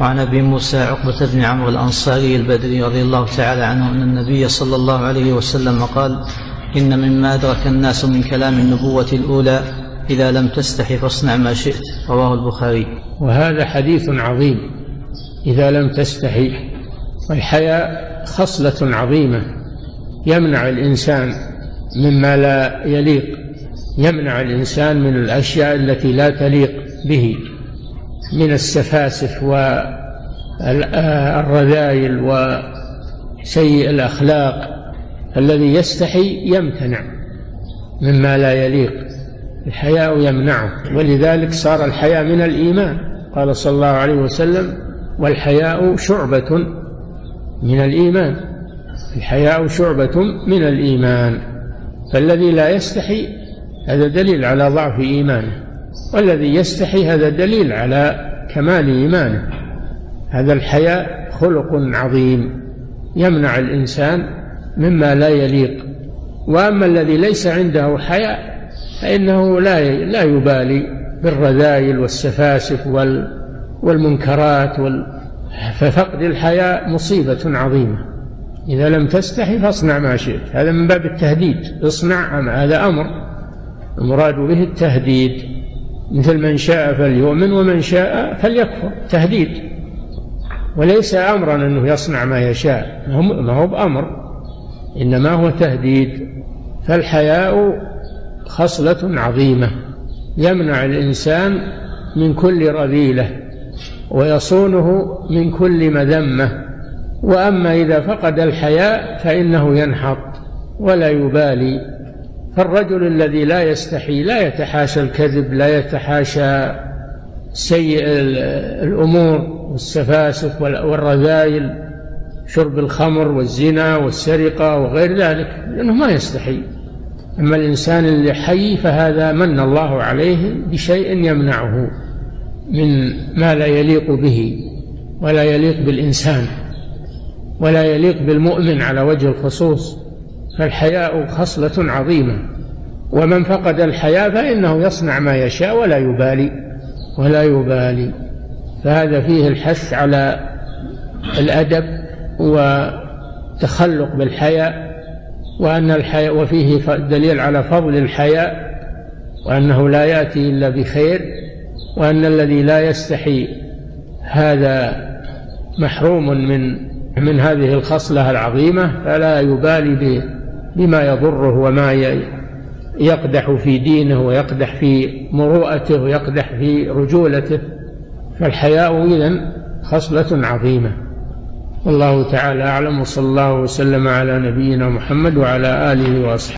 وعن أبي موسى عقبة بن عمرو الأنصاري البدري رضي الله تعالى عنه أن النبي صلى الله عليه وسلم قال إن مما أدرك الناس من كلام النبوة الأولى إذا لم تستحي فاصنع ما شئت. رواه البخاري. وهذا حديث عظيم. إذا لم تستحي والحياء خصلة عظيمة. يمنع الإنسان مما لا يليق. يمنع الإنسان من الأشياء التي لا تليق به. من السفاسف والرذائل وسيء الأخلاق الذي يستحي يمتنع مما لا يليق. الحياء يمنعه. ولذلك صار الحياء من الإيمان. قال صلى الله عليه وسلم والحياء شعبة من الإيمان. الحياء شعبة من الإيمان. فالذي لا يستحي هذا دليل على ضعف إيمانه. والذي يستحي هذا دليل على كمال إيمانه. هذا الحياء خلق عظيم يمنع الإنسان مما لا يليق. وأما الذي ليس عنده حياء فإنه لا لا يبالي بالرذائل والسفاسف والمنكرات وال ففقد الحياء مصيبة عظيمة. إذا لم تستحي فاصنع ما شئت. هذا من باب التهديد. اصنع هذا أمر؟ المراد به التهديد. مثل من شاء فليؤمن ومن شاء فليكفر. تهديد. وليس امرا أنه يصنع ما يشاء. ما هو بأمر. إنما هو تهديد. فالحياء خصلة عظيمة. يمنع الإنسان من كل رذيلة. ويصونه من كل مذمة. وأما إذا فقد الحياء فإنه ينحط. ولا يبالي. فالرجل الذي لا يستحي لا يتحاشى الكذب لا يتحاشى سيء الأمور والسفاسف والرذائل شرب الخمر والزنا والسرقة وغير ذلك لأنه ما يستحي. أما الإنسان اللي حي فهذا من الله عليه بشيء يمنعه من ما لا يليق به ولا يليق بالإنسان ولا يليق بالمؤمن على وجه الخصوص فالحياء خصلة عظيمة. ومن فقد الحياء فإنه يصنع ما يشاء ولا يبالي ولا يبالي. فهذا فيه الحث على الأدب وتخلق بالحياء وأن الحياء وفيه دليل على فضل الحياء وأنه لا يأتي إلا بخير وأن الذي لا يستحي هذا محروم من من هذه الخصلة العظيمة فلا يبالي بما يضره وما يقدح في دينه ويقدح في مروءته ويقدح في رجولته فالحياء إذن خصلة عظيمة. والله تعالى أعلم وصلى الله وسلم على نبينا محمد وعلى آله وأصحابه.